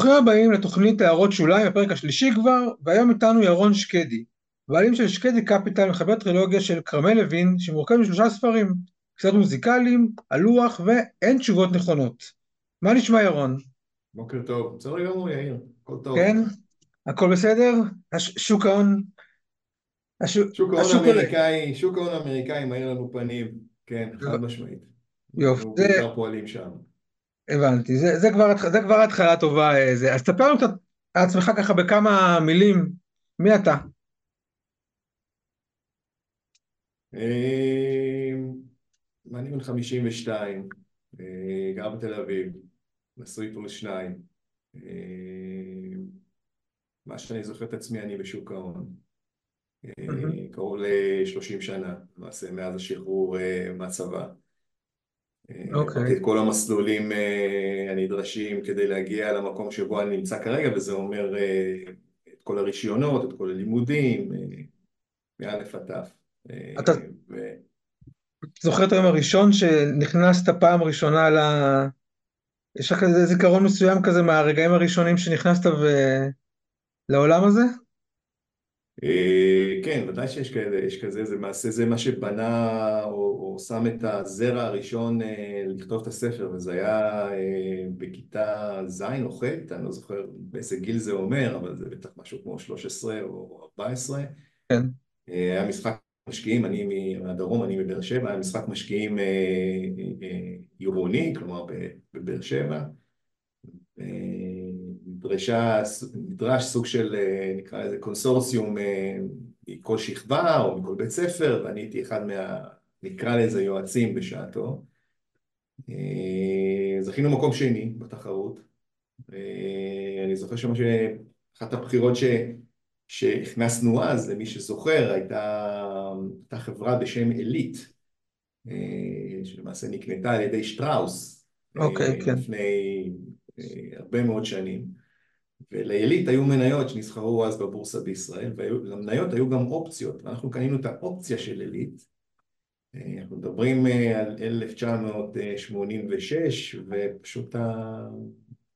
ברוכים הבאים לתוכנית הערות שוליים, הפרק השלישי כבר, והיום איתנו ירון שקדי, בעלים של שקדי קפיטל, מחבר טרילוגיה של כרמל לוין, שמורכב משלושה ספרים, קצת מוזיקליים, הלוח ואין תשובות נכונות. מה נשמע ירון? בוקר טוב, בסדר גמור יאיר, הכל טוב. כן? הכל בסדר? הש... שוק ההון? שוק ההון האמריקאי, שוק ההון האמריקאי מאיר לנו פנים, כן, חד משמעית. יופי. בעיקר פועלים שם. הבנתי, זה, זה, כבר, זה כבר התחלה טובה. אה, זה. אז תספר לנו קצת על עצמך ככה בכמה מילים, מי אתה? אה, אני בן 52, אה, גר בתל אביב, נשוי פלוס שניים. מה שאני זוכר את עצמי, אני בשוק ההון. קרוב ל-30 שנה, למעשה, מאז השחרור מהצבא. אוקיי. Okay. את כל המסלולים uh, הנדרשים כדי להגיע למקום שבו אני נמצא כרגע, וזה אומר uh, את כל הרישיונות, את כל הלימודים, מאלף עד תף. אתה ו... זוכר את היום הראשון שנכנסת פעם ראשונה ל... יש לך איזה זיכרון מסוים כזה מהרגעים הראשונים שנכנסת ו... לעולם הזה? אה, כן, ודאי שיש כאלה, יש כזה, זה מעשה, זה מה שבנה או, או שם את הזרע הראשון אה, לכתוב את הספר, וזה היה אה, בכיתה ז' או ח', אני לא זוכר באיזה גיל זה אומר, אבל זה בטח משהו כמו 13 או 14. כן. היה משחק משקיעים, אני מהדרום, אני מבאר שבע, היה משחק משקיעים עירוני, כלומר בבאר שבע. נדרשה, נדרש סוג של נקרא לזה קונסורסיום מכל שכבה או מכל בית ספר ואני הייתי אחד מה... נקרא לזה יועצים בשעתו. זכינו מקום שני בתחרות. אני זוכר שמה שאחת הבחירות ש... שהכנסנו אז, למי שזוכר, הייתה, הייתה חברה בשם אליט שלמעשה נקנתה על ידי שטראוס אוקיי, כן. לפני הרבה מאוד שנים ולעילית היו מניות שנסחרו אז בבורסה בישראל, ולמניות היו גם אופציות, ואנחנו קנינו את האופציה של עילית. אנחנו מדברים אה, על 1986, ופשוט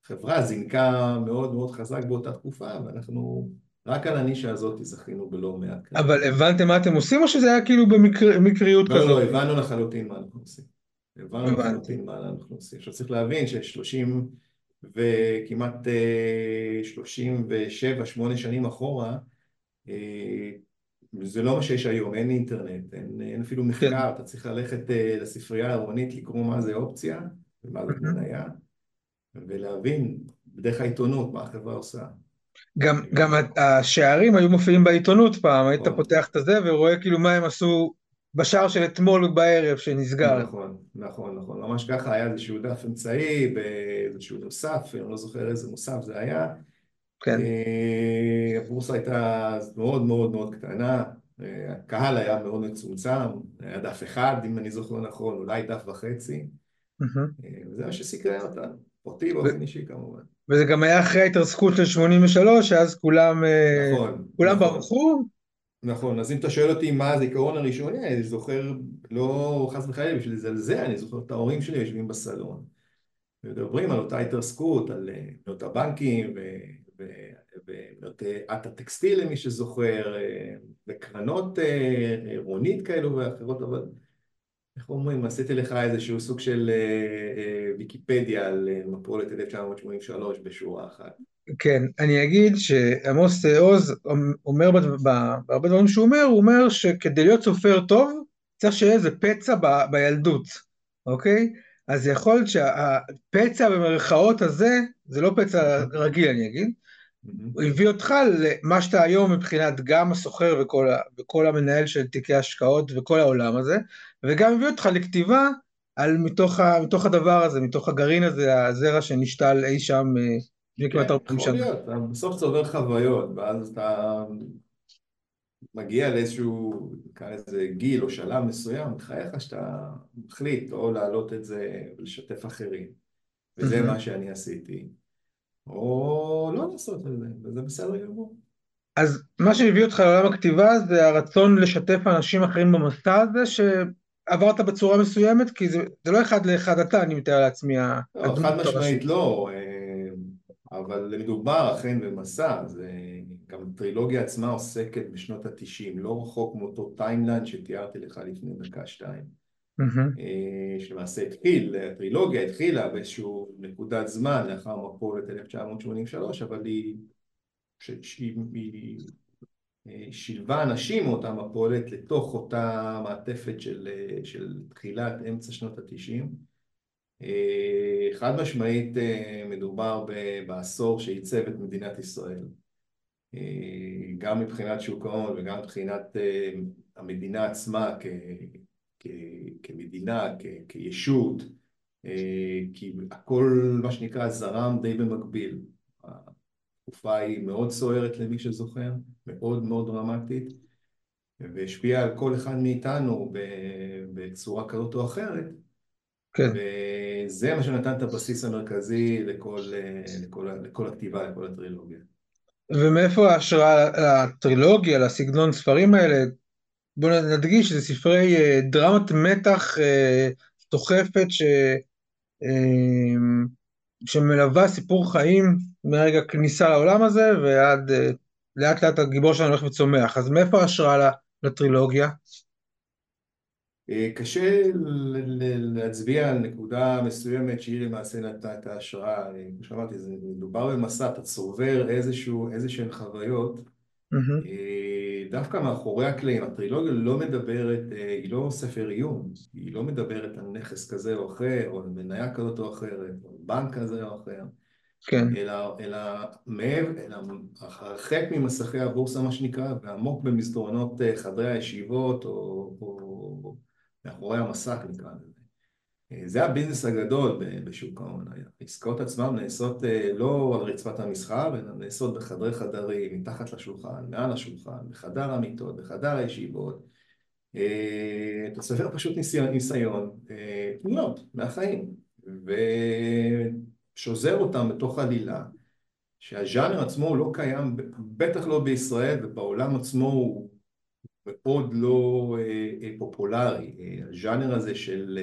החברה זינקה מאוד מאוד חזק באותה תקופה, ואנחנו רק על הנישה הזאת זכינו בלא מעט. אבל הבנתם מה אתם עושים, או שזה היה כאילו במקריות כזאת? לא, לא, הבנו לחלוטין מה אנחנו עושים. הבנו לחלוטין מה אנחנו עושים. עכשיו צריך להבין ששלושים... וכמעט 37-8 אה, שנים אחורה, אה, זה לא מה שיש היום, אין אינטרנט, אין, אין אפילו מחקר, כן. אתה צריך ללכת אה, לספרייה העירונית, לקרוא מה זה אופציה ומה זה מניה, ולהבין בדרך העיתונות מה החברה עושה. גם, גם השערים היו מופיעים בעיתונות פעם, היית נכון. פותח את זה ורואה כאילו מה הם עשו בשער של אתמול בערב שנסגר. נכון, נכון, נכון, ממש ככה היה איזשהו דף אמצעי באיזשהו נוסף, אני לא זוכר איזה מוסף זה היה. כן. אה, הבורסה הייתה מאוד מאוד מאוד קטנה, אה, הקהל היה מאוד מצומצם, היה דף אחד אם אני זוכר נכון, אולי דף וחצי, אה, וזה מה שסקרן אותנו, אותי באופן אישי כמובן. וזה גם היה אחרי ההתרסקות של 83, אז כולם, נכון, כולם נכון. ברחו, נכון, אז אם אתה שואל אותי מה הזיכרון הראשוני, אני זוכר, לא חס וחלילה בשביל לזלזל, אני זוכר את ההורים שלי יושבים בסלון. מדברים על אותה התרסקות, על אה, הבנקים ומנות עט הטקסטיל למי שזוכר, אה, וקרנות אה, רונית כאלו ואחרות, אבל איך אומרים, עשיתי לך איזשהו סוג של ויקיפדיה על מפולת 1983 בשורה אחת. כן, אני אגיד שעמוס עוז אומר בהרבה דברים שהוא אומר, הוא אומר שכדי להיות סופר טוב, צריך שיהיה איזה פצע ב, בילדות, אוקיי? אז יכול להיות שהפצע במרכאות הזה, זה לא פצע רגיל אני אגיד, הוא הביא אותך למה שאתה היום מבחינת גם הסוחר וכל, וכל המנהל של תיקי השקעות וכל העולם הזה, וגם הביא אותך לכתיבה על מתוך, ה, מתוך הדבר הזה, מתוך הגרעין הזה, הזרע שנשתל אי שם כן, יכול להיות, בסוף זה עובר חוויות, ואז אתה מגיע לאיזשהו, נקרא לזה גיל או שלב מסוים, בחייך שאתה מחליט או להעלות את זה ולשתף אחרים, וזה מה שאני עשיתי, או לא לעשות את זה, וזה בסדר גמור. אז מה שהביא אותך לעולם הכתיבה זה הרצון לשתף אנשים אחרים במסע הזה, שעברת בצורה מסוימת, כי זה, זה לא אחד לאחד אתה, אני מתאר לעצמי. לא, חד משמעית לא. אבל מדובר אכן במסע, זה גם הטרילוגיה עצמה עוסקת בשנות התשעים, לא רחוק מאותו timeline שתיארתי לך לפני דקה שתיים. מהמם. שלמעשה התחיל, הטרילוגיה התחילה באיזשהו נקודת זמן לאחר מפולת 1983, אבל היא, היא, היא שילבה אנשים מאותה מפולת לתוך אותה מעטפת של, של תחילת אמצע שנות התשעים. חד משמעית מדובר בעשור שעיצב את מדינת ישראל. גם מבחינת שוק ההון וגם מבחינת המדינה עצמה כ, כ, כמדינה, כ, כישות, כי הכל מה שנקרא זרם די במקביל. התקופה היא מאוד סוערת למי שזוכר, מאוד מאוד דרמטית, והשפיעה על כל אחד מאיתנו בצורה כזאת או אחרת. כן. וזה מה שנתן את הבסיס המרכזי לכל, לכל, לכל הכתיבה, לכל הטרילוגיה. ומאיפה ההשראה לטרילוגיה, לסגנון ספרים האלה? בואו נדגיש שזה ספרי אה, דרמת מתח סוחפת אה, ש... אה, שמלווה סיפור חיים מרגע כניסה לעולם הזה ועד לאט לאט הגיבור שלנו הולך וצומח. אז מאיפה ההשראה לטרילוגיה? קשה להצביע על נקודה מסוימת שהיא למעשה נתנה את ההשראה, כמו שאמרתי, זה מדובר במסע, אתה צובר איזשהו, איזשהן חוויות, mm-hmm. דווקא מאחורי הקלעים, הטרילוגיה לא מדברת, היא לא ספר עיון, היא לא מדברת על נכס כזה או אחר, או על מניה כזאת או אחרת, או על בנק כזה או אחר, כן. אלא, אלא מעבר, אלא הרחק ממסכי הבורסה מה שנקרא, ועמוק במסדרונות חדרי הישיבות, או, או מאחורי המסך נקרא לזה. זה הביזנס הגדול בשוק ההון. העסקאות עצמן נעשות לא על רצפת המסחר, אלא נעשות בחדרי חדרים, מתחת לשולחן, מעל השולחן, בחדר המיטות, בחדר הישיבות. אתה סופר פשוט ניסיון, ניסיון, תמונות מהחיים, ושוזר אותם בתוך עלילה, שהז'אנר עצמו הוא לא קיים, בטח לא בישראל, ובעולם עצמו הוא מאוד לא פופולרי. הז'אנר הזה של...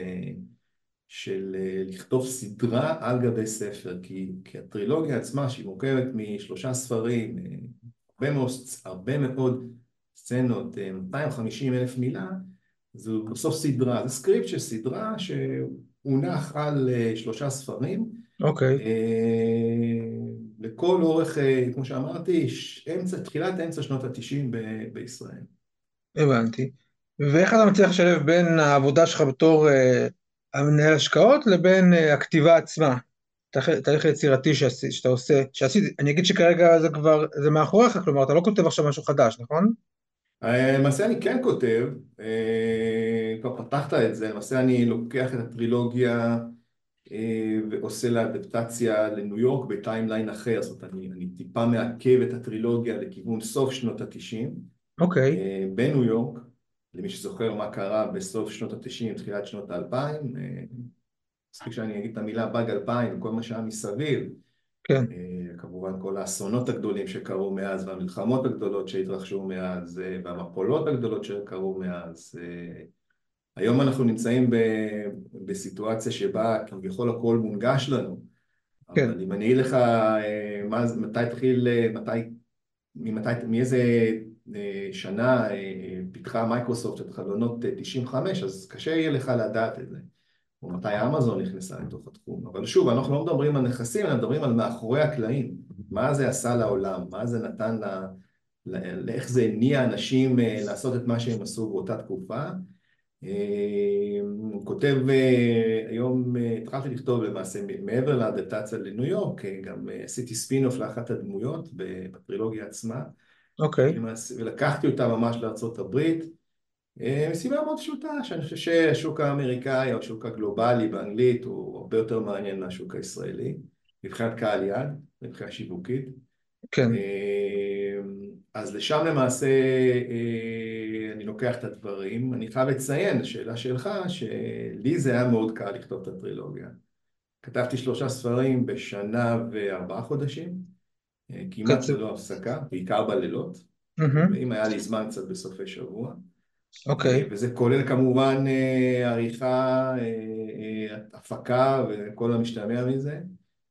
של לכתוב סדרה על גבי ספר, כי, כי הטרילוגיה עצמה שהיא מורכבת משלושה ספרים, הרבה מאוד, הרבה מאוד סצנות, 250 אלף מילה, זו בסוף סדרה, זה סקריפט של סדרה שהונח על שלושה ספרים. אוקיי. Okay. לכל אורך, כמו שאמרתי, אמצע, תחילת אמצע שנות התשעים בישראל. הבנתי. ואיך אתה מצליח לשלב בין העבודה שלך בתור המנהל השקעות לבין אה, הכתיבה עצמה, תהליך יצירתי שאתה עושה, שעשית, אני אגיד שכרגע זה כבר, זה מאחוריך, כלומר אתה לא כותב עכשיו משהו חדש, נכון? אה, למעשה אני כן כותב, אה, כבר פתחת את זה, למעשה אני לוקח את הטרילוגיה ועושה לה אדפטציה לניו יורק בטיימליין אחר, זאת אומרת אני, אני טיפה מעכב את הטרילוגיה לכיוון סוף שנות התשעים, אוקיי. בניו יורק, למי שזוכר מה קרה בסוף שנות התשעים, תחילת שנות האלפיים, אה, מספיק שאני אגיד את המילה באג אלפיים וכל מה שהיה מסביב, כן. אה, כמובן כל האסונות הגדולים שקרו מאז והמלחמות הגדולות שהתרחשו מאז אה, והמפולות הגדולות שקרו מאז היום אנחנו נמצאים ב, בסיטואציה שבה כביכול הכל מונגש לנו כן. אבל אם אני אגיד לך מה, מתי התחיל, מתי, ממתי, מאיזה שנה פיתחה מייקרוסופט את חלונות 95, אז קשה יהיה לך לדעת את זה. או מתי אמזון נכנסה לתוך התחום. אבל שוב, אנחנו לא מדברים על נכסים, אנחנו מדברים על מאחורי הקלעים. מה זה עשה לעולם, מה זה נתן ל... לאיך זה הניע אנשים אה, לעשות את מה שהם עשו באותה תקופה. אה, הוא כותב, אה, היום התחלתי לכתוב למעשה מעבר לאדפטציה לניו יורק, גם עשיתי ספין-אוף לאחת הדמויות בטרילוגיה עצמה. אוקיי. Okay. ולקחתי אותה ממש לארה"ב, אה, מסיבה מאוד פשוטה, שאני חושב שהשוק האמריקאי או השוק הגלובלי באנגלית הוא הרבה יותר מעניין מהשוק הישראלי, מבחינת קהל יד, מבחינה שיווקית. כן. אה, אז לשם למעשה אה, אני לוקח את הדברים. אני חייב לציין, שאלה שלך, שלי זה היה מאוד קל לכתוב את הטרילוגיה. כתבתי שלושה ספרים בשנה וארבעה חודשים. כמעט ללא הפסקה, בעיקר בלילות, ואם היה לי זמן קצת בסופי שבוע. אוקיי. וזה כולל כמובן אה, עריכה, אה, אה, הפקה וכל המשתמע מזה.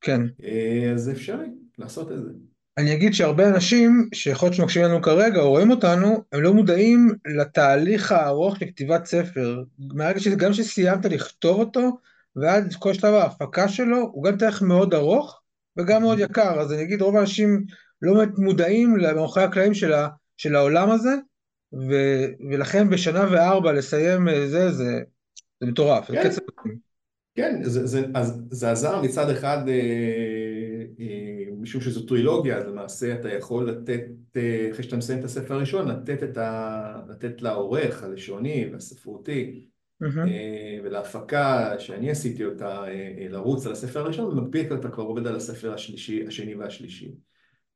כן. אה, אז אפשרי לעשות את זה. אני אגיד שהרבה אנשים שיכול להיות שמקשיבים לנו כרגע או רואים אותנו, הם לא מודעים לתהליך הארוך של כתיבת ספר. מהרגע שגם שסיימת לכתוב אותו, ועד כל שלב ההפקה שלו, הוא גם תהליך מאוד ארוך וגם מאוד יקר. אז אני אגיד, רוב האנשים לא באמת מודעים למאחורי הקלעים של, ה, של העולם הזה, ו, ולכן בשנה וארבע לסיים זה, זה, זה מטורף, זה כן, קצב מדהים. כן, זה, זה, אז זה עזר מצד אחד, אה, אה, משום שזו טרילוגיה, אז למעשה אתה יכול לתת, אה, אחרי שאתה מסיים את הספר הראשון, לתת, ה, לתת לעורך הלשוני והספרותי. אה, ולהפקה שאני עשיתי אותה, אה, אה, לרוץ על הספר הראשון, ובמקביל אתה כבר עובד על הספר השלישי, השני והשלישי.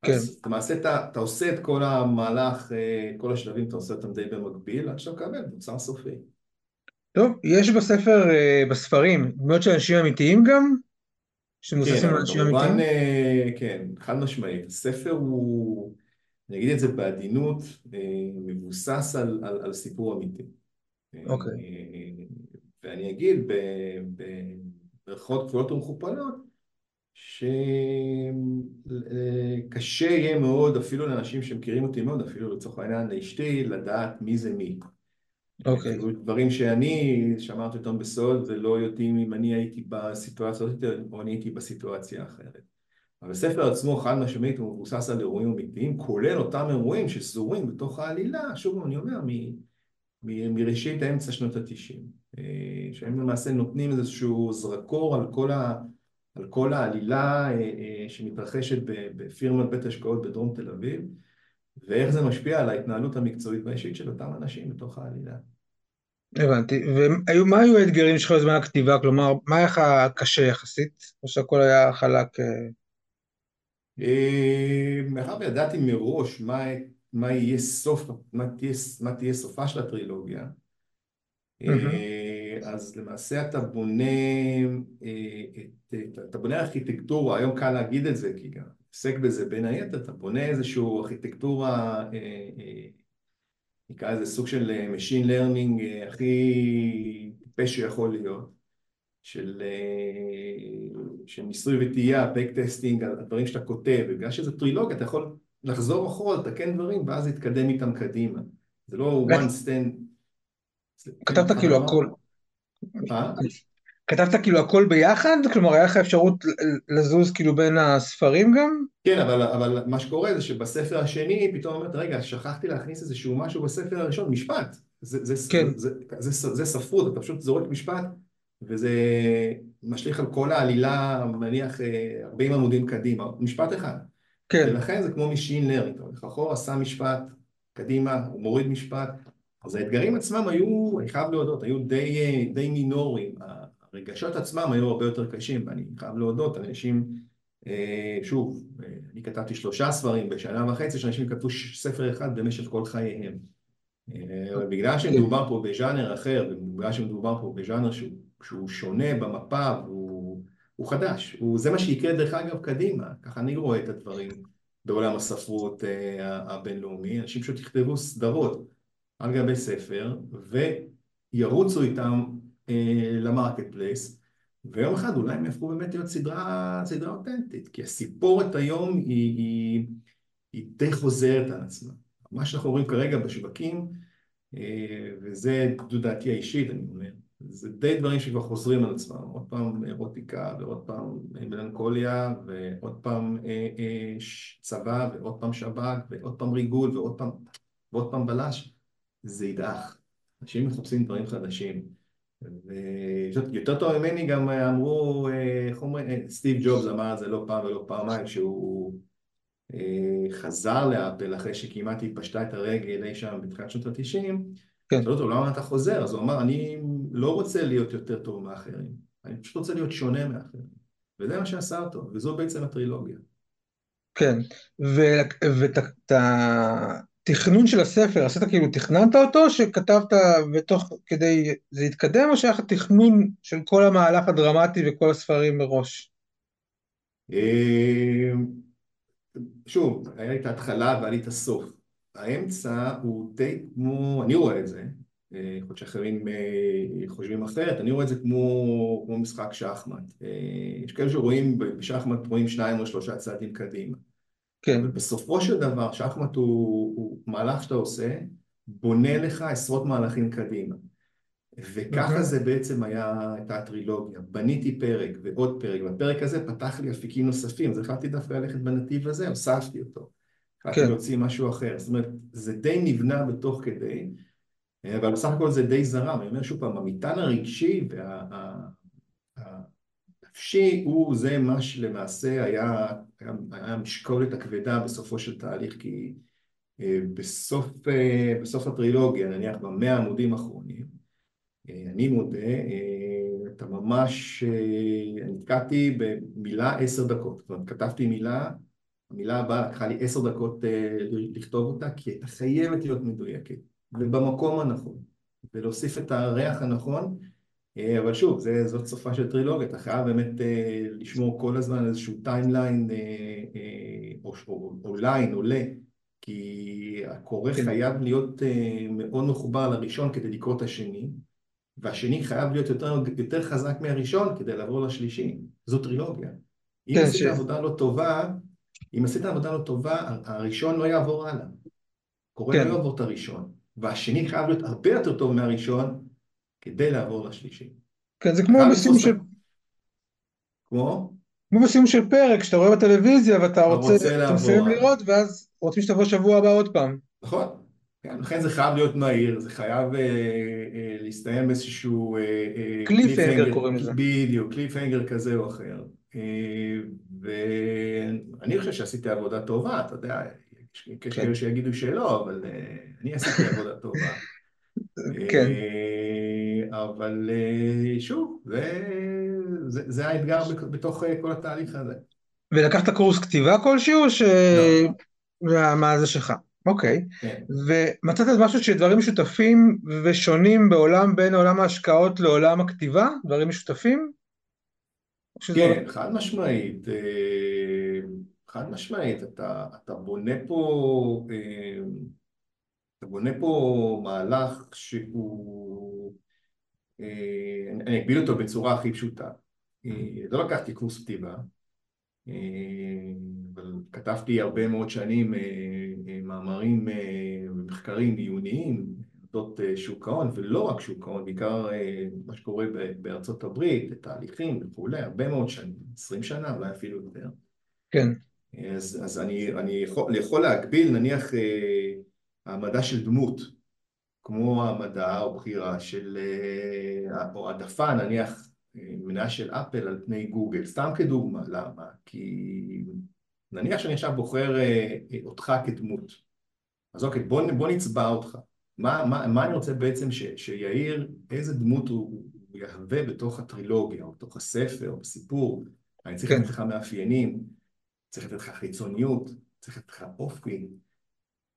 כן, אז למעשה אתה, אתה עושה את כל המהלך, אה, כל השלבים אתה עושה אותם די במקביל, עד שאתה מקבל מוצר סופי. טוב, יש בספר, אה, בספרים, דמויות של אנשים אמיתיים גם? כן, שמבוססים על אבל אנשים כמובן, אמיתיים? אה, כן, חד משמעית. הספר הוא, אני אגיד את זה בעדינות, אה, מבוסס על, על, על סיפור אמיתי. אה, אוקיי, ואני אגיד במרכאות כפולות ומכופלות, שקשה יהיה מאוד, אפילו לאנשים שמכירים אותי מאוד, אפילו לצורך העניין לאשתי, לדעת מי זה מי. אוקיי, כאילו דברים שאני שמרתי אותם בסוד ולא יודעים אם אני הייתי בסיטואציה הזאת או אני הייתי בסיטואציה אחרת. אבל הספר עצמו חד משמעית הוא מבוסס על אירועים אמיתיים, כולל אותם אירועים שסזורים בתוך העלילה, שוב אני אומר, מ- מראשית האמצע שנות התשעים, אה, שהם למעשה נותנים איזשהו זרקור על כל, ה, על כל העלילה אה, אה, שמתרחשת בפירמת בית השקעות בדרום תל אביב, ואיך זה משפיע על ההתנהלות המקצועית והאישית של אותם אנשים בתוך העלילה. הבנתי. ומה היו האתגרים שלך בזמן הכתיבה? כלומר, מה היה לך קשה יחסית? או שהכל היה חלק? מאחר וידעתי מראש מה, מה יהיה סוף, מה תהיה, מה תהיה סופה של הטרילוגיה, אה, אז למעשה אתה בונה, אה, את, את- אתה בונה ארכיטקטורה, היום קל להגיד את זה כי גם עוסק בזה בין היתר, אתה בונה איזושהי ארכיטקטורה, אה, נקרא לזה סוג של Machine Learning הכי טיפש שיכול להיות. של, של ניסוי וטעייה, back testing, הדברים שאתה כותב, ובגלל שזה טרילוגיה אתה יכול לחזור אחורה, לתקן דברים, ואז להתקדם איתם קדימה. זה לא one stand... כתבת כאילו? הכל, אה? כתבת כאילו הכל ביחד? כלומר, היה לך אפשרות לזוז כאילו בין הספרים גם? כן, אבל, אבל מה שקורה זה שבספר השני פתאום אומרת, רגע, שכחתי להכניס איזשהו משהו בספר הראשון, משפט. זה, זה, כן, זה, זה, זה, זה ספרות, אתה פשוט זורק משפט, וזה משליך על כל העלילה, מניח אה, 40 עמודים קדימה, משפט אחד. כן, ולכן זה כמו machine learning, אתה הולך אחורה, שם משפט, קדימה, הוא מוריד משפט. אז האתגרים עצמם היו, אני חייב להודות, היו די, די מינוריים. הרגשות עצמם היו הרבה יותר קשים, ואני חייב להודות, אנשים, אה, שוב, אה, אני כתבתי שלושה ספרים בשנה וחצי, שאנשים כתבו ספר אחד במשך כל חייהם. אה, אבל בגלל שמדובר פה בז'אנר אחר, ובגלל שמדובר פה בז'אנר שהוא, שהוא שונה במפה, והוא הוא חדש, הוא, זה מה שיקרה דרך אגב קדימה, ככה אני רואה את הדברים בעולם הספרות אה, הבינלאומי, אנשים פשוט יכתבו סדרות על גבי ספר וירוצו איתם אה, ל marketplace ויום אחד אולי הם יהפכו באמת להיות סדרה, סדרה אותנטית, כי הסיפורת היום היא, היא, היא די חוזרת על עצמה. מה שאנחנו רואים כרגע בשווקים, אה, וזה דעתי האישית, אני אומר, זה די דברים שכבר חוזרים על עצמם, עוד פעם אירוטיקה ועוד פעם מלנכוליה ועוד פעם אה, אה, צבא ועוד פעם שב"כ ועוד פעם ריגול ועוד פעם, ועוד פעם בלש, זה ידעך. אנשים מחפשים דברים חדשים. ויותר טוב ממני גם אמרו, אה, איך אומרים, אה, סטיב ג'ובס אמר את זה לא פעם ולא פעמיים, שהוא אה, חזר לאפל אחרי שכמעט היא פשטה את הרגל אי שם בתחילת שנות התשעים, כן, שאלו אותו למה אתה חוזר? אז הוא אמר אני לא רוצה להיות יותר טוב מאחרים, אני פשוט רוצה להיות שונה מאחרים. וזה מה שעשה אותו, וזו בעצם הטרילוגיה. כן. ואת התכנון של הספר, עשית כאילו, תכננת אותו, שכתבת ותוך כדי זה התקדם, או שהיה לך תכנון של כל המהלך הדרמטי וכל הספרים מראש? אה, שוב, היה לי את ההתחלה והיה לי את הסוף. האמצע הוא די כמו, אני רואה את זה, יכול להיות שאחרים חושבים אחרת, אני רואה את זה כמו, כמו משחק שחמט. יש כאלה שרואים בשחמט רואים שניים או שלושה צעדים קדימה. כן. אבל בסופו של דבר שחמט הוא, הוא מהלך שאתה עושה, בונה לך עשרות מהלכים קדימה. וככה זה בעצם היה, הייתה הטרילוגיה. בניתי פרק ועוד פרק, והפרק הזה פתח לי אפיקים נוספים, אז החלטתי דווקא ללכת בנתיב הזה, הוספתי אותו. החלטתי כן. להוציא משהו אחר. זאת אומרת, זה די נבנה בתוך כדי, אבל בסך הכל זה די זרם. אני אומר שוב פעם, המטען הרגשי והנפשי הוא זה מה שלמעשה היה, היה, היה המשקולת הכבדה בסופו של תהליך, כי אה, בסוף, אה, בסוף הטרילוגיה, נניח במאה עמודים האחרונים, אה, אני מודה, אתה ממש, נתקעתי במילה עשר דקות, זאת אומרת כתבתי מילה, המילה הבאה לקחה לי עשר דקות לכתוב אותה, כי הייתה חייבת להיות מדויקת, ובמקום הנכון, ולהוסיף את הריח הנכון, אבל שוב, זה, זאת סופה של טרילוגיה, אתה חייב באמת לשמור כל הזמן איזשהו timeline או, או, או line עולה כי הקורא כן. חייב להיות uh, מאוד מחובר לראשון כדי לקרוא את השני, והשני חייב להיות יותר, יותר חזק מהראשון כדי לעבור לשלישי. זו טרילוגיה. אם כן, עשית ש... עבודה לא טובה, אם עשית עבודה לא טובה, הראשון לא יעבור הלאה. קורא כן. לא יעבור את הראשון, והשני חייב להיות הרבה יותר טוב מהראשון כדי לעבור לשלישי. כן, זה כמו בסיום של... כמו? כמו בסיום של פרק, שאתה רואה בטלוויזיה ואתה רוצה, רוצה אתה מסיים לראות, ואז רוצים שתבוא שבוע הבא עוד פעם. נכון, כן, לכן זה חייב להיות מהיר, זה חייב אה, אה, להסתיים באיזשהו... אה, קליפהנגר קוראים לזה. בדיוק, קליפהנגר כזה או אחר. ואני חושב שעשיתי עבודה טובה, אתה יודע, יש כן. כאלה שיגידו שלא, אבל אני עשיתי עבודה טובה. כן. אבל שוב, זה, זה, האתגר בתוך כל התהליך הזה. ולקחת קורס כתיבה כלשהו, ש... לא. מה זה שלך? אוקיי. כן. ומצאת משהו שדברים משותפים ושונים בעולם, בין עולם ההשקעות לעולם הכתיבה? דברים משותפים? כן, לא... חד משמעית. אה, חד משמעית. אתה, אתה בונה פה... אה, אתה בונה פה מהלך שהוא... אה, אני אגביל אותו בצורה הכי פשוטה. לא לקחתי קורס כתיבה, אבל כתבתי הרבה מאוד שנים מאמרים ומחקרים עיוניים אודות שוק ההון, ולא רק שוק ההון, בעיקר מה שקורה בארצות הברית, תהליכים וכולי, הרבה מאוד שנים, עשרים שנה, אולי אפילו יותר. כן. אז, אז אני, אני יכול, יכול להגביל נניח העמדה של דמות, כמו העמדה או בחירה של, או העדפה נניח מניה של אפל על פני גוגל, סתם כדוגמה, למה? כי נניח שאני עכשיו בוחר אה, אותך כדמות, אז אוקיי, בוא, בוא נצבע אותך. מה, מה, מה אני רוצה בעצם ש, שיאיר, איזה דמות הוא, הוא יהווה בתוך הטרילוגיה, או בתוך הספר, או בסיפור? אני צריך כן. לתת לך מאפיינים, צריך לתת לך חיצוניות, צריך לתת לך אופי,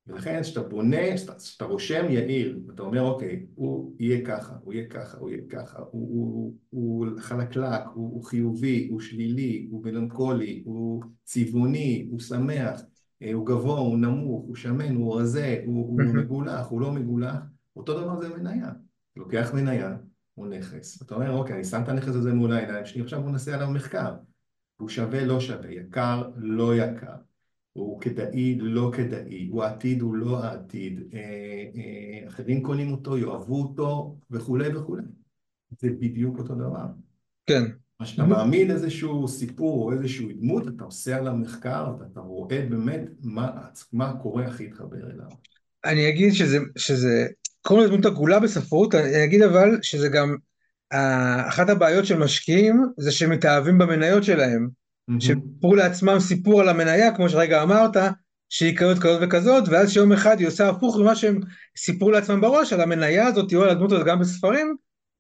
ולכן כשאתה בונה, כשאתה רושם יאיר, ואתה אומר אוקיי, הוא יהיה ככה, הוא יהיה ככה, הוא יהיה ככה, הוא, הוא, הוא חלקלק, הוא, הוא חיובי, הוא שלילי, הוא מלנכולי, הוא צבעוני, הוא שמח, אה, הוא גבוה, הוא נמוך, הוא שמן, הוא רזה, הוא, הוא מגולח, הוא לא מגולח, אותו דבר זה מניה. לוקח מניה, הוא נכס. אתה אומר אוקיי, אני שם את הנכס הזה מול העיניים שלי, עכשיו בוא נעשה עליו מחקר. הוא שווה, לא שווה, יקר, לא יקר. הוא כדאי, לא כדאי, הוא העתיד, הוא לא העתיד, אה, אה, אחרים קונים אותו, יאהבו אותו וכולי וכולי. זה בדיוק אותו דבר. כן. מה שאתה מעמיד איזשהו סיפור או איזשהו דמות, אתה עושה עליו מחקר ואתה רואה באמת מה, מה הקורא הכי התחבר אליו. אני אגיד שזה, שזה קוראים לזה דמות עגולה בספרות, אני אגיד אבל שזה גם, אחת הבעיות של משקיעים זה שהם מתאהבים במניות שלהם. שסיפרו לעצמם סיפור על המניה, כמו שרגע אמרת, שהיא כזאת כזאת וכזאת, ואז שיום אחד היא עושה הפוך ממה שהם סיפרו לעצמם בראש, על המניה הזאת, או על הדמות הזאת גם בספרים,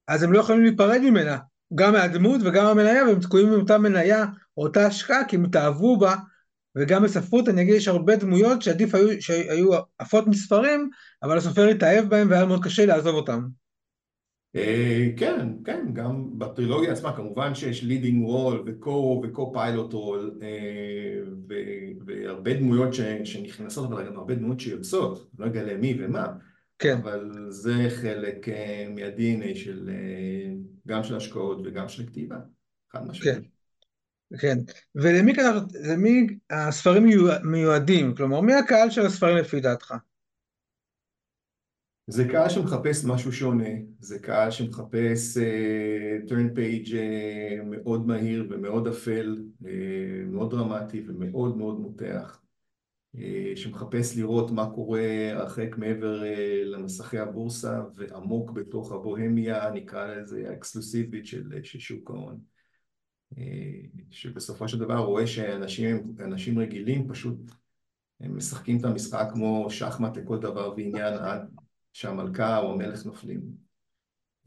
אז הם לא יכולים להיפרד ממנה, גם מהדמות וגם מהמניה, והם תקועים עם אותה מניה, או אותה השקעה, כי הם התאהבו בה, וגם בספרות אני אגיד, יש הרבה דמויות שעדיף היו, שהיו עפות מספרים, אבל הסופר התאהב בהם והיה מאוד קשה לעזוב אותם. אה, כן, כן, גם בטרילוגיה עצמה כמובן שיש leading role ו co ו co-pilot role והרבה דמויות שנכנסות אבל גם הרבה דמויות שיוצאות, לא אגלה מי ומה כן, אבל זה חלק אה, מה-DNA של, אה, גם של השקעות וגם של כתיבה, חד כן, משמעית. כן. ולמי כתבת, למי הספרים מיוע- מיועדים? כלומר, מי הקהל של הספרים לפי דעתך? זה קהל שמחפש משהו שונה, זה קהל שמחפש uh, turn page uh, מאוד מהיר ומאוד אפל, uh, מאוד דרמטי ומאוד מאוד מותח, uh, שמחפש לראות מה קורה הרחק מעבר uh, למסכי הבורסה ועמוק בתוך הבוהמיה, נקרא לזה האקסקלוסיבית של, של שוק ההון. uh, שבסופו של דבר רואה שאנשים רגילים פשוט הם משחקים את המשחק כמו שחמט לכל דבר ועניין עד שהמלכה או המלך נופלים.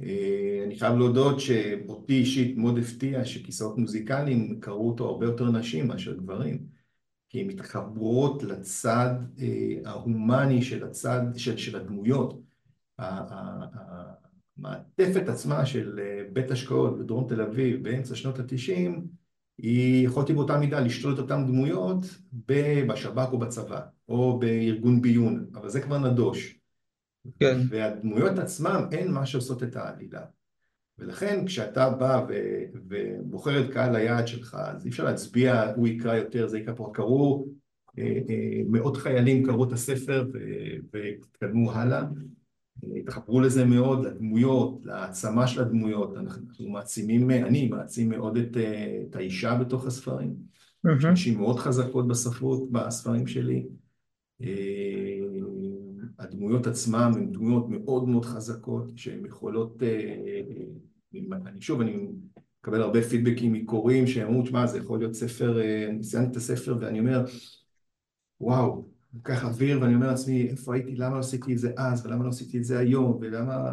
אה, אני חייב להודות שאותי אישית מאוד הפתיע שכיסאות מוזיקליים קראו אותו הרבה יותר נשים מאשר גברים, כי הן מתחברות לצד אה, ההומני של הצד, של, של הדמויות. המעטפת עצמה של אה, בית השקעות בדרום תל אביב באמצע שנות התשעים, היא יכולתי באותה מידה לשתול את אותן דמויות בשב"כ או בצבא, או בארגון ביון, אבל זה כבר נדוש. כן, והדמויות עצמם הן מה שעושות את העלילה. ולכן כשאתה בא ו- ובוחר את קהל היעד שלך, אז אי אפשר להצביע, הוא יקרא יותר, זה יקרא פה. קראו, אה, אה, מאות חיילים קראו את הספר והתקדמו הלאה. התחברו לזה מאוד, לדמויות, להעצמה של הדמויות. אנחנו מעצימים, אני מעצים מאוד את, אה, את האישה בתוך הספרים. יש מהמם, נשים מאוד חזקות בספרות, בספרים שלי. הדמויות עצמם הן דמויות מאוד מאוד חזקות שהן יכולות, אני שוב, אני מקבל הרבה פידבקים מקוראים שהם אמרו, תשמע, זה יכול להיות ספר, אני סיימתי את הספר ואני אומר, וואו, לוקח אוויר ואני אומר לעצמי, איפה הייתי, למה לא עשיתי את זה אז, ולמה לא עשיתי את זה היום, ולמה,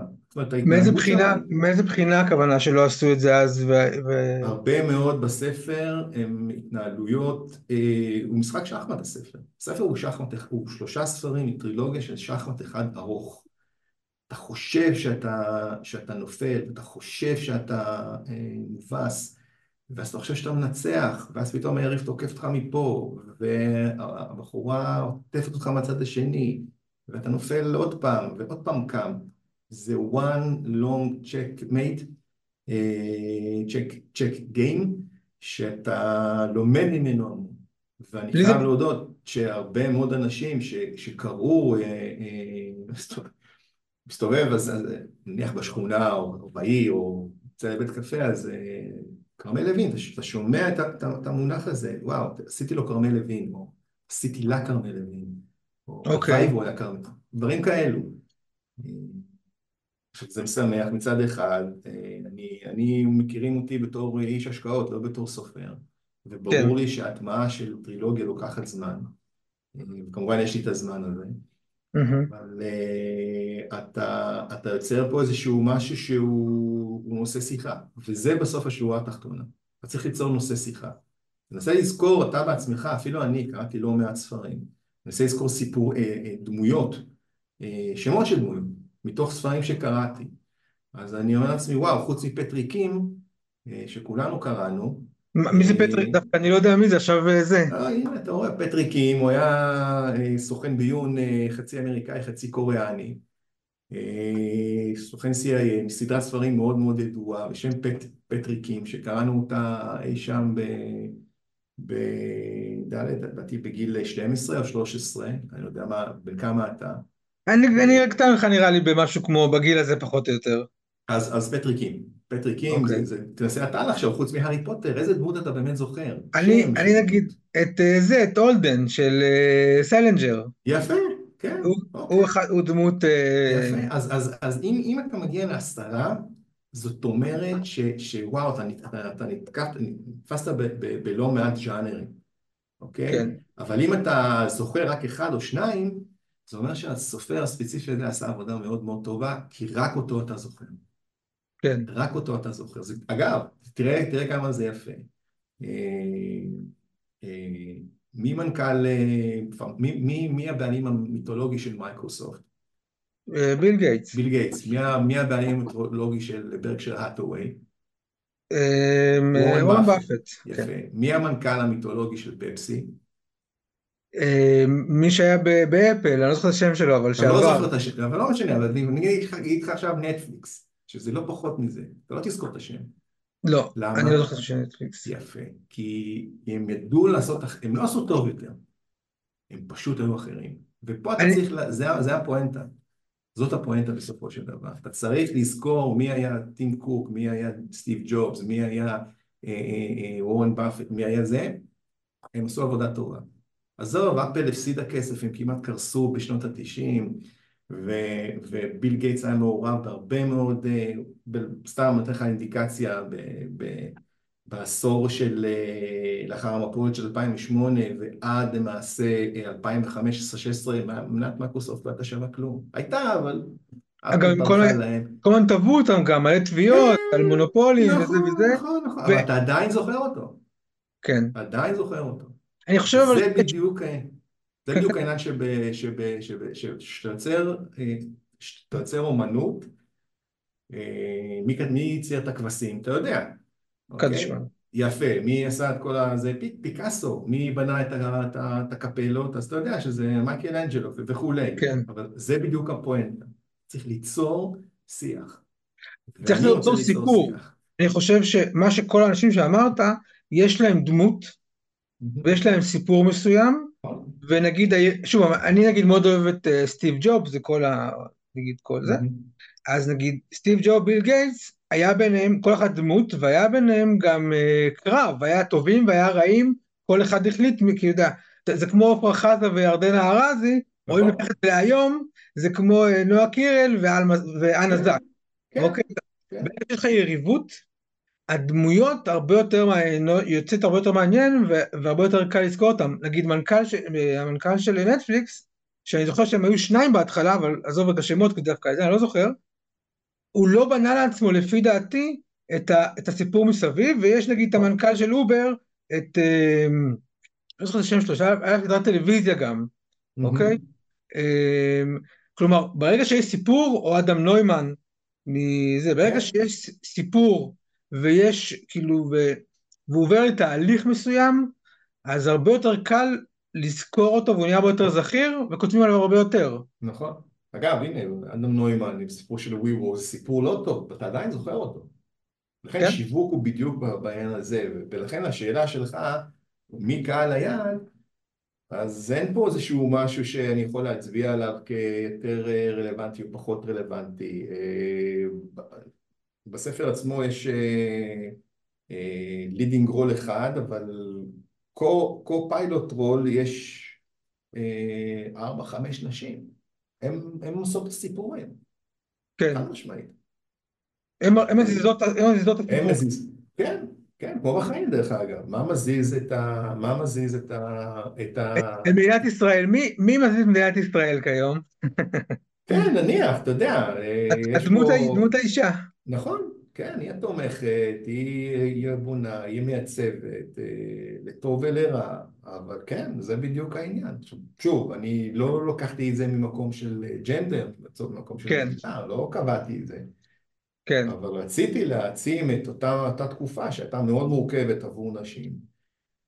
מאיזה בחינה, מאיזה בחינה הכוונה שלא עשו את זה אז ו... ו... הרבה מאוד בספר הם התנהלויות, אה, הוא משחק שחמט הספר. הספר הוא שחמט, הוא שלושה ספרים מטרילוגיה של שחמט אחד ארוך. אתה חושב שאתה, שאתה נופל, אתה חושב שאתה אה, מובס, ואז אתה חושב שאתה מנצח, ואז פתאום היריב תוקף אותך מפה, והבחורה עוטפת אותך מהצד השני, ואתה נופל עוד פעם, ועוד פעם קם. זה one long checkmate, צ'ק, צ'ק גיים, שאתה לומד ממנו המון. ואני חייב זה... להודות שהרבה מאוד אנשים ש, שקראו, אה, אה, מסתובב, אז נניח בשכונה או, בעיר או יוצא לבית קפה, אז אה, כרמל לוין, אתה, שומע את, המונח הזה, וואו, עשיתי לו כרמל לוין, או עשיתי לה כרמל לוין, או אוקיי, הלוואי והוא היה כרמל, דברים כאלו. עכשיו זה משמח מצד אחד, אה, אני, אני מכירים אותי בתור איש השקעות, לא בתור סופר, כן, וברור לי שההטמעה של טרילוגיה לוקחת זמן, אה, וכמובן יש לי את הזמן הזה, אבל uh, אתה, אתה יוצר פה איזשהו משהו שהוא נושא שיחה, וזה בסוף השורה התחתונה. אתה צריך ליצור נושא שיחה. תנסה לזכור, אתה בעצמך, אפילו אני, קראתי לא מעט ספרים, תנסה לזכור סיפור, אה, אה, דמויות, אה, שמות של דמויות, מתוך ספרים שקראתי. אז אני אומר לעצמי, וואו, חוץ מפטריקים, אה, שכולנו קראנו, מי זה פטריק? אה, דווקא אני לא יודע מי זה, עכשיו אה, זה. אה, הנה, אתה רואה, פטריק קים, הוא היה סוכן ביון חצי אמריקאי, חצי קוריאני. סוכן CIA מסדרת ספרים מאוד מאוד ידועה בשם פט, פטריק קים, שקראנו אותה אי שם ב... ב... ד', לדעתי בגיל 12 או 13, אני לא יודע מה, בן כמה אתה. אני, אני אקטן לך נראה לי במשהו כמו בגיל הזה פחות או יותר. אז, אז פטריקים. פטריקים, אוקיי. זה, זה, תנסה אתה לחשוב, חוץ מהארי פוטר, איזה דמות אתה באמת זוכר? אני, שם אני דמות. נגיד את אה, זה, את הולדן של אה, סלינג'ר. יפה, כן, הוא, אוקיי. הוא, אחד, הוא דמות... אה, יפה, אז, אז, אז אם, אם אתה מגיע להסתרה, זאת אומרת ש, שוואו, אתה, נת- אתה, אתה נתקפת, נתפסת ב, ב, בלא מעט ז'אנרים, אוקיי? כן, אבל אם אתה זוכר רק אחד או שניים, זה אומר שהסופר הספציפי הזה עשה עבודה מאוד מאוד טובה, כי רק אותו אתה זוכר. כן. רק אותו אתה זוכר. זה, אגב, תראה, תראה כמה זה יפה. אה, אה, מי מנכ"ל, אה, מי, מי, מי הבעלים המיתולוגי של מייקרוסופט? אה, ביל גייטס. ביל גייטס, מי, מי הבעלים המיתולוגי של ברקשייר האת'וויי? אה, וורן וורן באפט. באפט. יפה. כן. מי המנכ"ל המיתולוגי של פפסי? מי שהיה באפל, אני לא זוכר את השם שלו, אבל אתה לא שעבר. זוכר את השם, אבל לא משנה, אבל אני אני אגיד לך עכשיו נטפליקס, שזה לא פחות מזה, אתה לא תזכור את השם. לא, אני למה? לא זוכר את השם של נטפליקס. יפה. כי הם ידעו לעשות, הם לא עשו טוב יותר, הם פשוט היו אחרים. ופה אתה אני, צריך, ל- זה, זה הפואנטה. זאת הפואנטה בסופו של דבר. אתה צריך לזכור מי היה טים קוק, מי היה סטיב ג'ובס, מי היה אה, אה, אה, וורן באפט, מי היה זה, הם עשו עבודה טובה. עזוב, אפל הפסידה כסף, הם כמעט קרסו בשנות התשעים, ו- וביל גייטס היה מעורב בהרבה מאוד, אה, סתם נותן לך אינדיקציה, ב- ב- בעשור של אה, לאחר המפולת של 2008 ועד למעשה אה, 2015-2016 מניית מייקרוסופט לא הייתה שווה כלום. הייתה, אבל אגב, אפל הם כל הזמן תבעו אותם גם, מלא תביעות, על כן, מונופולים וזה וזה, נכון, נכון, נכון, אבל אתה עדיין זוכר אותו. וכן. עדיין זוכר אותו. אני חושב זה בדיוק, זה בדיוק העניין יוצר, אה, אומנות, אה, מי ייצר את הכבשים, אתה יודע, אוקיי? יפה, מי עשה את כל הזה, פי- פיקאסו, מי בנה את הקפלות, אז אתה יודע שזה מייקל אנג'לו וכולי, כן. אבל זה בדיוק הפואנטה, צריך ליצור שיח, צריך ליצור סיפור. אני חושב שמה שכל האנשים שאמרת, יש להם דמות ויש להם סיפור מסוים? ונגיד, שוב, אני נגיד מאוד אוהב את אה, סטיב ג'ובס, זה כל ה... נגיד כל זה, אז נגיד סטיב ג'וב, ביל גייטס, היה ביניהם כל אחד דמות, והיה ביניהם גם uh, קרב, היה טובים והיה רעים, כל אחד החליט, כי יודע, זה כמו עפרה חזה וירדנה ארזי, רואים נכון, לקחת להיום, זה כמו אה, נועה קירל ואנה כן, זק, כן, אוקיי? כן, ברגע שיש לך יריבות, הדמויות הרבה יותר, יוצאת הרבה יותר מעניין והרבה יותר קל לזכור אותם. נגיד מנכ"ל, ש- המנכ"ל של נטפליקס, שאני זוכר שהם היו שניים בהתחלה, אבל עזוב את השמות, כי דווקא את זה אני לא זוכר, הוא לא בנה לעצמו, לפי דעתי, את, ה, את הסיפור מסביב, ויש נגיד את המנכ"ל של אובר, את, אה, לא זוכר את השם שלו, היה סדרת טלוויזיה גם, אוקיי? אה, כלומר, ברגע שיש סיפור, או אדם נוימן, מזה, ברגע כן, שיש סיפור, ויש כאילו, ו, והוא עובר לתהליך מסוים, אז הרבה יותר קל לזכור אותו, והוא נהיה הרבה יותר זכיר, וכותבים עליו הרבה יותר. נכון. אגב, הנה, אדם נוימן עם סיפור של WeWork, זה סיפור לא טוב, אתה עדיין זוכר אותו. לכן כן? שיווק הוא בדיוק בעניין הזה, ולכן השאלה שלך, מי קהל היעד, אז אין פה איזשהו משהו שאני יכול להצביע עליו כיותר אה, רלוונטי או פחות רלוונטי. אה, בספר עצמו יש leading role אחד, אבל co-pilot role יש אה, ארבע, חמש נשים. הן עושות את הסיפורים, כן. חד משמעית. הם הם מזיזות את הסיפור. כן, כן, כמו בחיים דרך אגב. מה מזיז את ה... מה מזיז את ה... את ה... את מדינת ישראל, מי, מי מזיז מדינת ישראל כיום? כן, נניח, אתה יודע, אה, הדמות, האישה. נכון, כן, יהיה תומכת, יהיה בונה, יהיה מייצבת, אה, לטוב ולרע, אבל כן, זה בדיוק העניין. שוב, אני לא לקחתי את זה ממקום של ג'נדר, ממקום של כן. מגדר, לא קבעתי את זה. כן, אבל רציתי להעצים את אותה, אותה תקופה שהייתה מאוד מורכבת עבור נשים,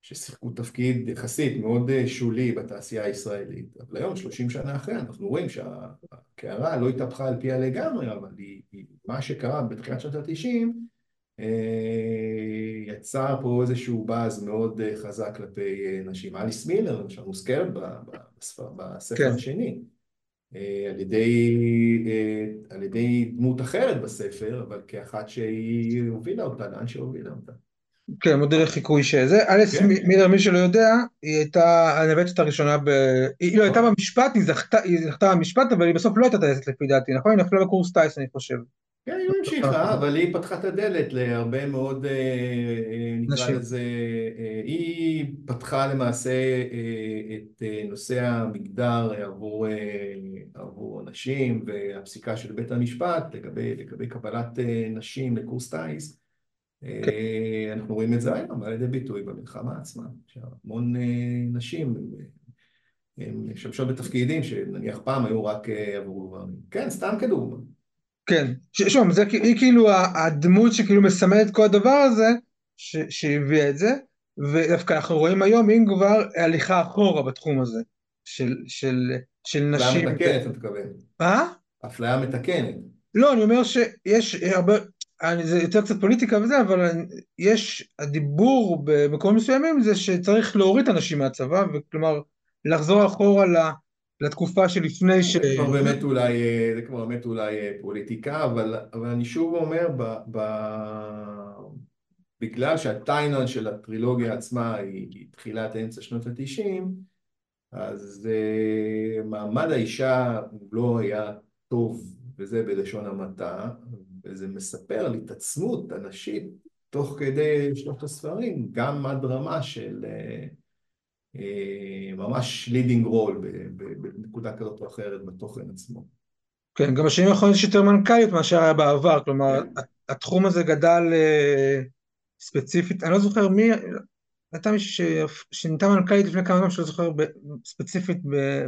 ששיחקו תפקיד יחסית מאוד אה, שולי בתעשייה הישראלית. אבל היום, 30 שנה אחרי, אנחנו רואים שהקערה לא התהפכה על פיה לגמרי, אבל היא, היא, מה שקרה בתחילת שנות ה-90, אה, יצר פה איזשהו באז מאוד אה, חזק כלפי נשים. אליס מילר, למשל, מוזכרת בספר, בספר כן. השני. על ידי, על ידי דמות אחרת בספר, אבל כאחת שהיא הובילה אותה, לאן שהובילה אותה. כן, מודל לחיקוי שזה. אליס כן. מ- מילר, מי שלא יודע, היא הייתה הנווטת הראשונה ב... היא לא הייתה. במשפט, היא זכתה, היא זכתה במשפט, אבל היא בסוף לא הייתה טייסת לפי דעתי, נכון? היא נפלה בקורס טייס, אני חושב. כן, היא המשיכה, אבל היא פתחה את הדלת להרבה מאוד, אה, אה, נקרא נשים. לזה, אה, היא פתחה למעשה את נושא המגדר עבור, עבור נשים והפסיקה של בית המשפט לגבי, לגבי קבלת נשים לקורס טיס. כן. אה, אנחנו רואים את זה היום, בא לידי ביטוי במלחמה עצמה, שהמון אה, נשים אה, הן משמשות בתפקידים שנניח פעם היו רק עבור גברים. כן, סתם כדוגמה. כן, שוב, זה, היא כאילו הדמות שכאילו מסמלת כל הדבר הזה, ש- שהביאה את זה, ודווקא אנחנו רואים היום, אם כבר, הליכה אחורה בתחום הזה, של, של, של אפליה נשים. מתקנת, אתה מתכוון. אה? אפליה מתקנת. לא, אני אומר שיש הרבה, זה יותר קצת פוליטיקה וזה, אבל אני- יש, הדיבור במקומות מסוימים זה שצריך להוריד אנשים מהצבא, וכלומר, לחזור אחורה ל, לתקופה שלפני ש... זה כבר באמת אולי, אה, זה כבר באמת אולי אה, פוליטיקה, אבל, אבל אני שוב אומר, ב, ב, בגלל שהטיינון של הטרילוגיה עצמה היא, היא תחילת אמצע שנות התשעים, אז uh, מעמד האישה לא היה טוב, וזה בלשון המעטה, וזה מספר על התעצמות הנשית תוך כדי שלושת הספרים, גם עד רמה של uh, uh, ממש לידינג רול בנקודה כזאת או אחרת בתוכן עצמו. כן, גם בשנים האחרונות יש יותר מנכ"ליות מאשר היה בעבר, כלומר, כן. התחום הזה גדל אה, ספציפית, אני לא זוכר מי, הייתה מישהי שנהייתה מנכ"לית לפני כמה זמן, שלא זוכר ספציפית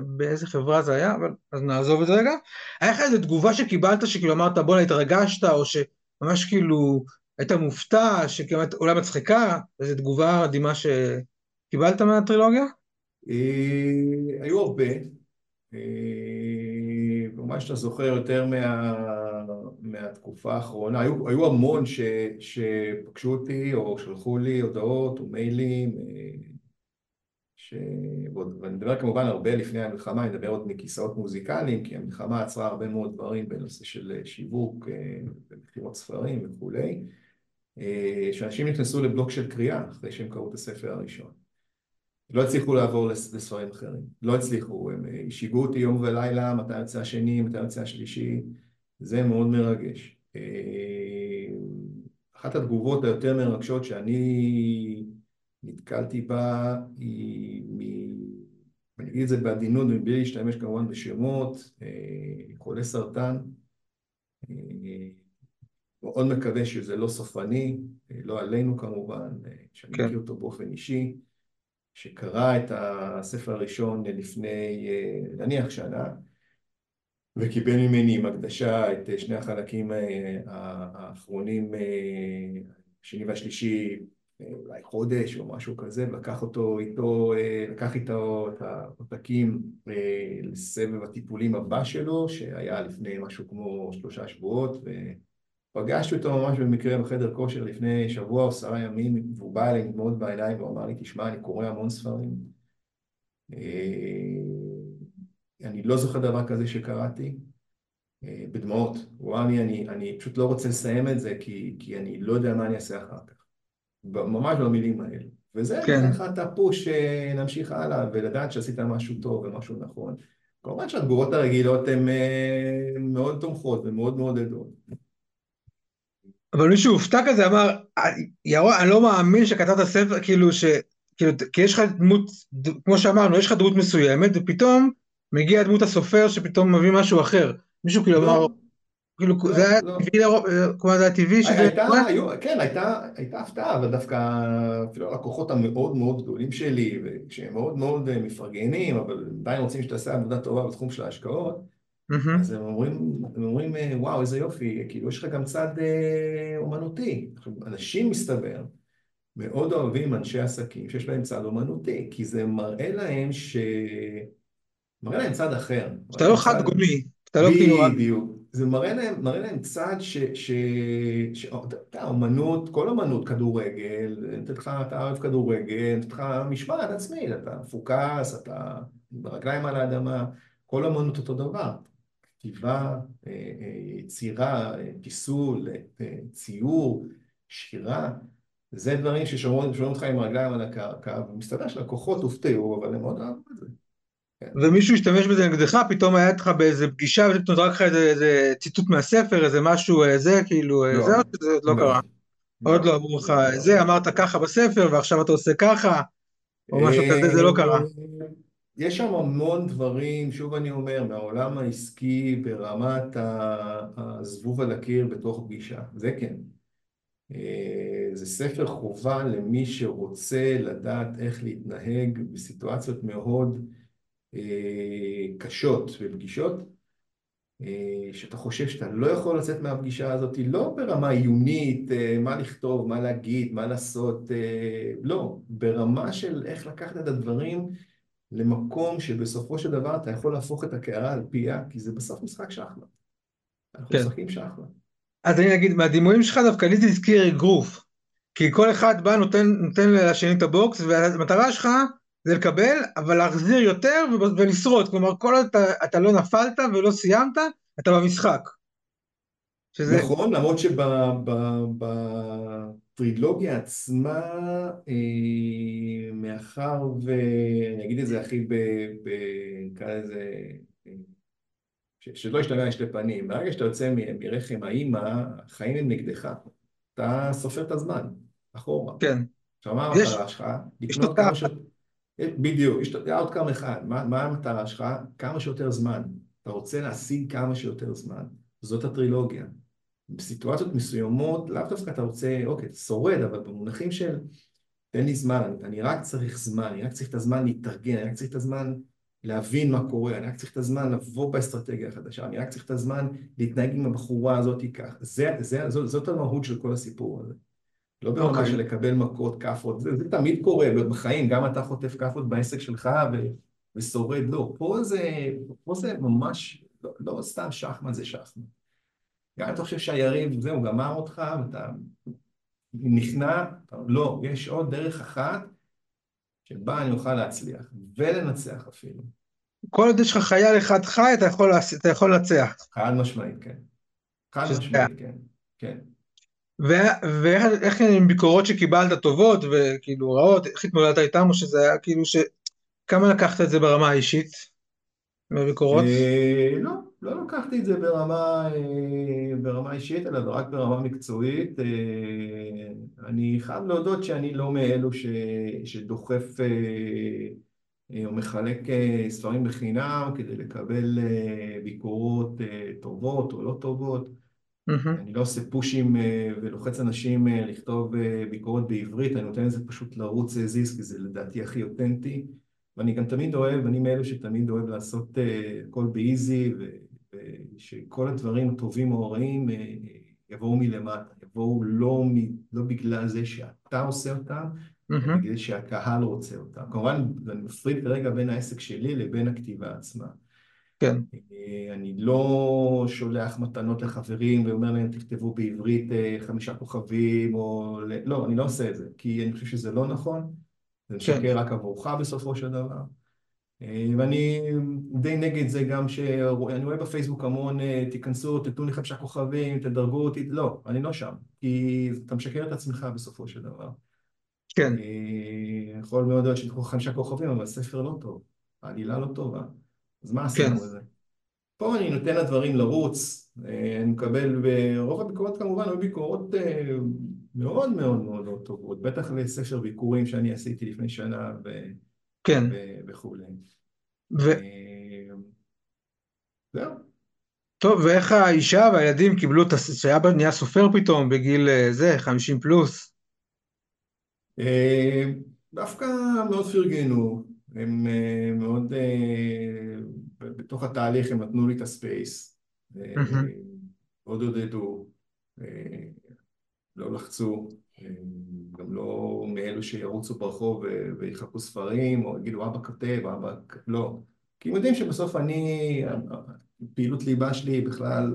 באיזה חברה זה היה, אבל אז נעזוב את זה רגע. היה לך איזו תגובה שקיבלת, שכאילו אמרת, בואנה, התרגשת, או שממש כאילו היית מופתע, שכמעט אולי מצחיקה, איזו תגובה מדהימה שקיבלת מהטרילוגיה? אה, היו הרבה, אה, כמובן שאתה זוכר יותר מה, מהתקופה האחרונה, היו, היו המון ש, שפגשו אותי או שלחו לי הודעות או מיילים, אה, ש... ואני מדבר כמובן הרבה לפני המלחמה, אני מדבר עוד מכיסאות מוזיקליים, כי המלחמה עצרה הרבה מאוד דברים בנושא של שיווק אה, ומכירות ספרים וכולי, אה, שאנשים נכנסו לבלוק של קריאה אחרי שהם קראו את הספר הראשון. לא הצליחו לעבור לס- לספרים אחרים, לא הצליחו, הם אה, שיגעו אותי יום ולילה, מתי יוצא השני, מתי יוצא השלישי, זה מאוד מרגש. אה, אחת התגובות היותר מרגשות שאני נתקלתי בה היא, מ... אני אגיד את זה בעדינות מבלי להשתמש כמובן בשמות, אה, חולי סרטן, אה, מאוד מקווה שזה לא סופני, לא עלינו כמובן, שאני כן. מכיר אותו באופן אישי, שקרא את הספר הראשון לפני נניח שנה, וקיבל ממני עם הקדשה את אה, שני החלקים אה, האחרונים, אה, השני והשלישי, אולי חודש או משהו כזה, ולקח אותו איתו, לקח איתו את העותקים לסבב הטיפולים הבא שלו, שהיה לפני משהו כמו שלושה שבועות, ופגשתי אותו ממש במקרה בחדר כושר לפני שבוע או עשרה ימים, והוא בא אליי מאוד בעיניים והוא אמר לי, תשמע, אני קורא המון ספרים. אה, אני לא זוכר דבר כזה שקראתי, אה, בדמעות. לי, אני, אני פשוט לא רוצה לסיים את זה כי, כי אני לא יודע מה אני אעשה אחר כך. ממש במילים האלה. וזה כן. לך את הפוש שנמשיך הלאה ולדעת שעשית משהו טוב ומשהו נכון. כמובן שהתגובות הרגילות הן אה, מאוד תומכות ומאוד מעודדות. אבל מישהו הופתע כזה, אמר, ירון, אני לא מאמין שכתבת ספר, כאילו ש... כאילו, כי יש לך דמות, כמו שאמרנו, יש לך דמות מסוימת, ופתאום מגיע דמות הסופר שפתאום מביא משהו אחר. מישהו כאילו אמר, לא, כאילו, לא, זה היה לא. טבעי, לרוב- כלומר זה היה טבעי שזה... כן, הייתה, הפתעה, אבל דווקא אפילו הלקוחות המאוד מאוד גדולים שלי, וכשהם מאוד מאוד אה, מפרגנים, אבל עדיין רוצים שתעשה עבודה טובה בתחום של ההשקעות. אז הם אומרים, הם אומרים, אה, וואו, איזה יופי, כאילו, יש לך גם צד אה, אומנותי. אנשים, מסתבר, מאוד אוהבים אנשי עסקים שיש להם צד אומנותי, כי זה מראה להם ש... מראה להם צד אחר. מראה לא חד גומי, אתה לא כאילו... בדיוק. זה מראה להם, מראה להם צד ש... ש... ש... אתה יודע, אומנות, כל אומנות, כדורגל, נותנת לך, אתה אוהב כדורגל, נותנת לך משמעת עצמית, אתה מפוקס, אתה ברגליים על האדמה, כל אומנות אותו דבר. כתיבה, אה, אה, יצירה, פיסול, אה, ציור, שירה, זה דברים ששומרים שומרים אותך עם הרגליים על הקרקע, ומסתבר שלקוחות הופתעו, אבל הם מאוד אהבו את זה. ומישהו השתמש בזה נגדך, פתאום היה איתך באיזה פגישה, ופתאום זרק לך איזה, איזה ציטוט מהספר, איזה משהו, אה, זה, כאילו, אה, לא. זה, עוד לא קרה. עוד לא אמרו לך, לא. זה, אמרת ככה בספר, ועכשיו אתה עושה ככה, או משהו כזה, זה לא קרה. יש שם המון דברים, שוב אני אומר, מהעולם העסקי ברמת הזבוב על הקיר בתוך פגישה, זה כן. זה ספר חובה למי שרוצה לדעת איך להתנהג בסיטואציות מאוד קשות בפגישות. שאתה חושב שאתה לא יכול לצאת מהפגישה הזאת, לא ברמה עיונית, מה לכתוב, מה להגיד, מה לעשות, לא, ברמה של איך לקחת את הדברים למקום שבסופו של דבר אתה יכול להפוך את הקערה על פיה, כי זה בסוף משחק שחמט. אנחנו כן. משחקים שחמט. אז אני אגיד, מהדימויים שלך דווקא לי זה הזכיר אגרוף. כי כל אחד בא, נותן, נותן לשני את הבוקס, והמטרה שלך זה לקבל, אבל להחזיר יותר ולשרוד. כלומר, כל עוד אתה, אתה לא נפלת ולא סיימת, אתה במשחק. שזה... נכון, למרות שבטרילוגיה עצמה, אה, מאחר ו... אני אגיד את זה הכי ב... ב... נקרא לזה... ש... שלא ישתמע לשתי פנים. ברגע שאתה יוצא מרחם האימא, החיים הם נגדך. אתה סופר את הזמן, אחורה. כן. עכשיו, מה המטרה שלך? לקנות כמה ש... בדיוק, יש אאוטקאם אחד. מה, מה המטרה שלך? כמה שיותר זמן. אתה רוצה להשיג כמה שיותר זמן. זאת הטרילוגיה. בסיטואציות מסוימות, לאו דווקא אתה רוצה, אוקיי, שורד, אבל במונחים של תן לי זמן, אני, אני רק צריך זמן, אני רק צריך את הזמן להתארגן, אני רק צריך את הזמן להבין מה קורה, אני רק צריך את הזמן לבוא באסטרטגיה החדשה, אני רק צריך את הזמן להתנהג עם הבחורה הזאת כך. זה, זה, זאת, זאת המהות של כל הסיפור הזה. לא ברמה okay. אוקיי. של לקבל מכות, כאפות, זה, זה תמיד קורה בחיים, גם אתה חוטף כאפות בעסק שלך ו, ושורד, לא, פה זה, פה זה ממש, לא, לא סתם שחמט זה שחמט. גם אם אתה חושב שהיריב, זהו, גמר אותך, ואתה נכנע, לא, יש עוד דרך אחת שבה אני אוכל להצליח, ולנצח אפילו. כל עוד יש לך חייל אחד חי, אתה יכול, אתה יכול לנצח. חד משמעית, כן. חד משמעית, כן. כן. ואיך עם ביקורות שקיבלת טובות וכאילו רעות, איך התמודדת איתם, או שזה היה כאילו ש... כמה לקחת את זה ברמה האישית? מביקורות? אה, לא, לא לקחתי את זה ברמה, אה, ברמה אישית, אלא רק ברמה מקצועית. אה, אני חייב להודות שאני לא מאלו ש, שדוחף או מחלק ספרים בחינם כדי לקבל ביקורות טובות או לא טובות. Mm-hmm. אני לא עושה פושים ולוחץ אנשים לכתוב ביקורות בעברית, אני נותן לזה פשוט לרוץ זיז, כי זה לדעתי הכי אותנטי. ואני גם תמיד אוהב, אני מאלו שתמיד אוהב לעשות הכל באיזי, ושכל הדברים הטובים או הרעים יבואו מלמטה, יבואו לא, מ, לא בגלל זה שאתה עושה אותם, mm-hmm. בגלל שהקהל רוצה אותם. כמובן, אני מפריד כרגע בין העסק שלי לבין הכתיבה עצמה. כן. Uh, אני לא שולח מתנות לחברים ואומר להם תכתבו בעברית uh, חמישה כוכבים, או... לא, אני לא עושה את זה, כי אני חושב שזה לא נכון. זה משקר כן. רק עבורך בסופו של דבר. אה, ואני די נגד זה גם שאני רואה בפייסבוק המון, אה, תיכנסו, תתנו לי חמישה כוכבים, תדרגו אותי, לא, אני לא שם, כי אתה משקר את עצמך בסופו של דבר. כן. אה, יכול מאוד להיות שתקחו חמישה כוכבים, אבל הספר לא טוב, העלילה לא טובה, אז מה עשינו כן. בזה? פה אני נותן לדברים לרוץ, אני מקבל, ורוב הביקורות כמובן היו ביקורות מאוד מאוד מאוד מאוד טובות, בטח לספר ביקורים שאני עשיתי לפני שנה ו... כן. וכולי. ו... אה, זהו. טוב, ואיך האישה והילדים קיבלו את הס... שאבא נהיה סופר פתאום בגיל אה, זה, 50 פלוס? אה, דווקא מאוד פרגנו, הם מאוד, בתוך התהליך הם נתנו לי את הספייס, מאוד עודדו. לא לחצו, גם לא מאלו שירוצו ברחוב ויחכו ספרים, או יגידו אבא כותב, אבא... לא. כי הם יודעים שבסוף אני, פעילות ליבה שלי בכלל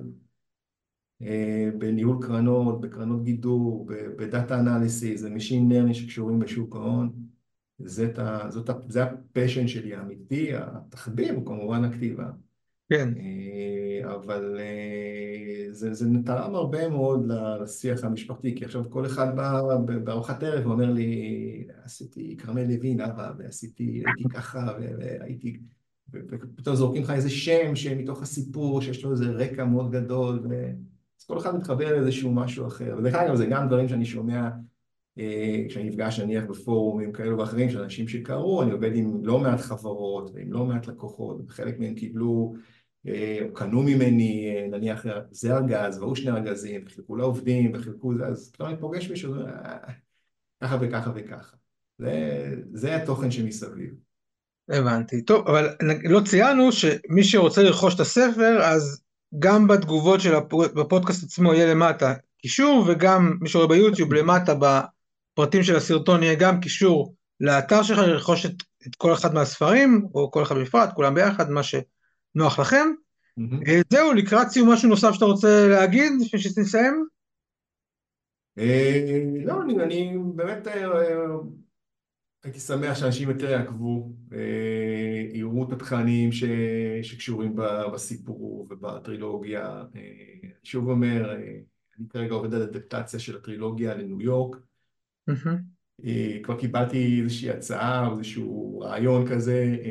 אה, בניהול קרנות, בקרנות גידור, ב data analysis, זה machine learning שקשורים בשוק ההון. זה, זאת, זה ה passion שלי האמיתי, התחביב הוא כמובן הכתיבה. כן. אה, אבל אה, זה, זה תרם הרבה מאוד לשיח המשפחתי, כי עכשיו כל אחד בא בארוחת ערב ואומר לי, עשיתי כרמל לוין, אבא, ועשיתי, הייתי ככה, והייתי... ופתאום זורקים לך איזה שם שמתוך הסיפור, שיש לו איזה רקע מאוד גדול, ו... אז כל אחד מתחבר לאיזשהו משהו אחר. ודרך אגב, זה גם דברים שאני שומע כשאני נפגש נניח בפורומים כאלו ואחרים של אנשים שקראו, אני עובד עם לא מעט חברות ועם לא מעט לקוחות, וחלק מהם קיבלו אה, קנו ממני אה, נניח זה ארגז והוא שני ארגזים וחילקו לעובדים וחילקו זה, אז פתאום אני פוגש מישהו אה, ככה וככה וככה. זה, זה התוכן שמסביב. הבנתי. טוב, אבל לא ציינו שמי שרוצה לרכוש את הספר, אז גם בתגובות של הפודקאסט עצמו יהיה למטה קישור, וגם מי שרואה ביוטיוב למטה בפרטים של הסרטון יהיה גם קישור לאתר שלך לרכוש את, את כל אחד מהספרים, או כל אחד בפרט, כולם ביחד, מה שנוח לכם. אה, זהו, לקראת סיום משהו נוסף שאתה רוצה להגיד לפני שנסיים? אה, לא, אני, אני באמת אה, הייתי שמח שאנשים יותר יעקבו, יראו את התכנים ש, שקשורים בסיפור ובטרילוגיה. שוב אומר, אני כרגע עובד על אדפטציה של הטרילוגיה לניו יורק. מהמם. אה, כבר קיבלתי איזושהי הצעה או איזשהו רעיון כזה, אה,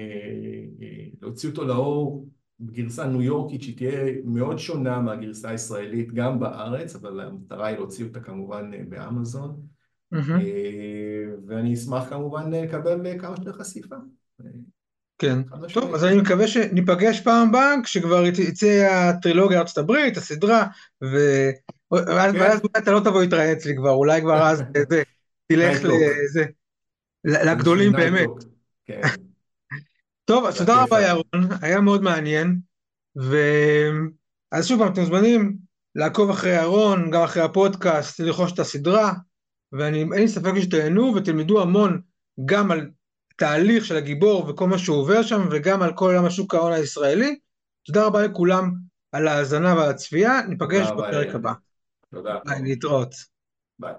אה, להוציא אותו לאור בגרסה ניו יורקית שהיא תהיה מאוד שונה מהגרסה הישראלית גם בארץ, אבל המטרה היא להוציא אותה כמובן באמזון. אה, ואני אשמח כמובן לקבל כמה שיותר חשיפה. כן. טוב. אז אני מקווה שניפגש פעם הבאה, כשכבר יצא- הטרילוגיה ארצות הברית, הסדרה. ואז כן. ואז אתה לא תבוא להתראיין אצלי כבר, אולי כבר אז זה, תלך. לזה, לגדולים באמת. כן, טוב, אז תודה רבה. ירון, היה מאוד מעניין, ו... אז שוב פעם, אתם מוזמנים לעקוב אחרי ירון, גם אחרי הפודקאסט, לרכוש את הסדרה, ואני, אין לי ספק שתהנו ותלמדו המון גם על תהליך של הגיבור וכל מה שהוא עובר שם, וגם על כל עולם השוק ההון הישראלי. תודה רבה לכולם על ההאזנה ועל הצפייה, ניפגש בפרק. הבא. תודה. ביי, להתראות. ביי.